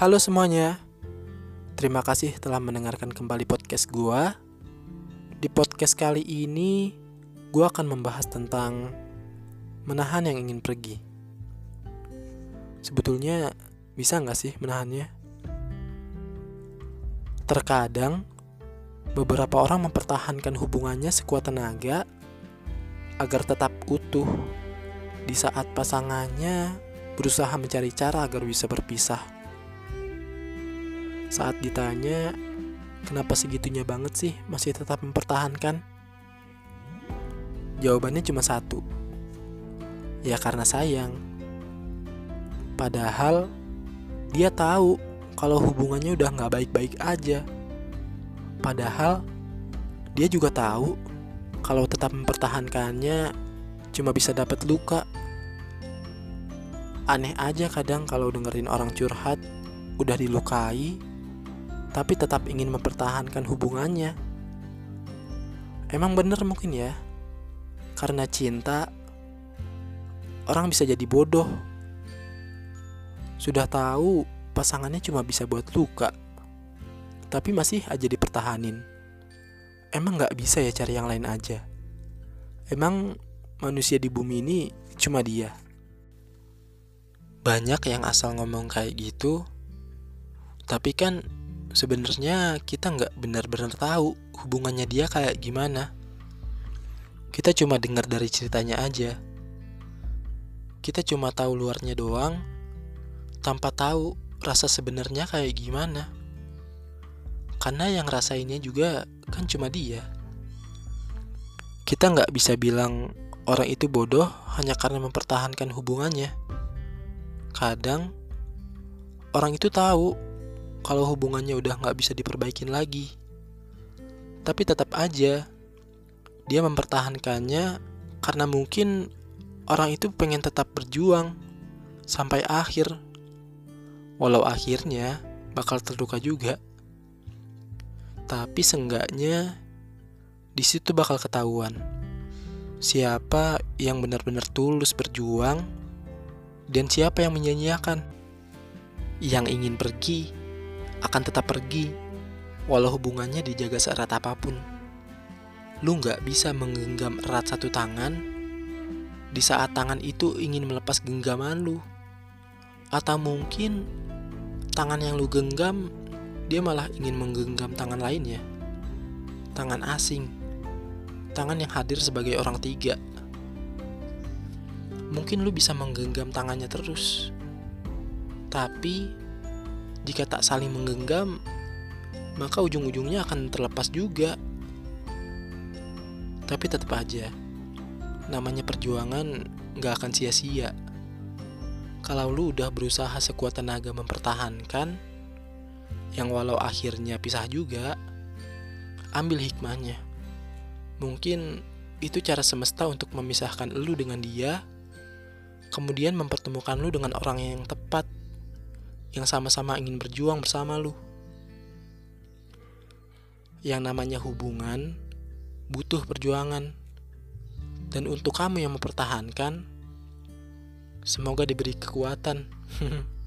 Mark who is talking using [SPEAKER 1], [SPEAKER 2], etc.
[SPEAKER 1] Halo semuanya. Terima kasih telah mendengarkan kembali podcast gua. Di podcast kali ini gua akan membahas tentang menahan yang ingin pergi. Sebetulnya bisa nggak sih menahannya? Terkadang beberapa orang mempertahankan hubungannya sekuat tenaga agar tetap utuh di saat pasangannya berusaha mencari cara agar bisa berpisah. Saat ditanya, kenapa segitunya banget sih masih tetap mempertahankan? Jawabannya cuma satu. Ya karena sayang. Padahal dia tahu kalau hubungannya udah nggak baik-baik aja. Padahal dia juga tahu kalau tetap mempertahankannya cuma bisa dapat luka. Aneh aja kadang kalau dengerin orang curhat udah dilukai tapi tetap ingin mempertahankan hubungannya. Emang bener mungkin ya? Karena cinta orang bisa jadi bodoh. Sudah tahu pasangannya cuma bisa buat luka. Tapi masih aja dipertahanin. Emang gak bisa ya cari yang lain aja? Emang manusia di bumi ini cuma dia? Banyak yang asal ngomong kayak gitu, tapi kan sebenarnya kita nggak benar-benar tahu hubungannya dia kayak gimana. Kita cuma dengar dari ceritanya aja. Kita cuma tahu luarnya doang, tanpa tahu rasa sebenarnya kayak gimana. Karena yang rasainnya juga kan cuma dia. Kita nggak bisa bilang orang itu bodoh hanya karena mempertahankan hubungannya. Kadang orang itu tahu kalau hubungannya udah nggak bisa diperbaikin lagi. Tapi tetap aja dia mempertahankannya karena mungkin orang itu pengen tetap berjuang sampai akhir. Walau akhirnya bakal terluka juga. Tapi seenggaknya di situ bakal ketahuan siapa yang benar-benar tulus berjuang dan siapa yang menyanyiakan. Yang ingin pergi akan tetap pergi, walau hubungannya dijaga seerat apa pun. Lu nggak bisa menggenggam erat satu tangan di saat tangan itu ingin melepas genggaman lu. Atau mungkin tangan yang lu genggam, dia malah ingin menggenggam tangan lainnya. Tangan asing. Tangan yang hadir sebagai orang tiga mungkin lu bisa menggenggam tangannya terus. Tapi jika tak saling menggenggam, maka ujung-ujungnya akan terlepas juga. Tapi tetap aja, namanya perjuangan gak akan sia-sia. Kalau lu udah berusaha sekuat tenaga mempertahankan, yang walau akhirnya pisah juga, ambil hikmahnya. Mungkin itu cara semesta untuk memisahkan lu dengan dia kemudian mempertemukan lu dengan orang yang tepat, yang sama-sama ingin berjuang bersama lu. Yang namanya hubungan butuh perjuangan, dan untuk kamu yang mempertahankan, semoga diberi kekuatan.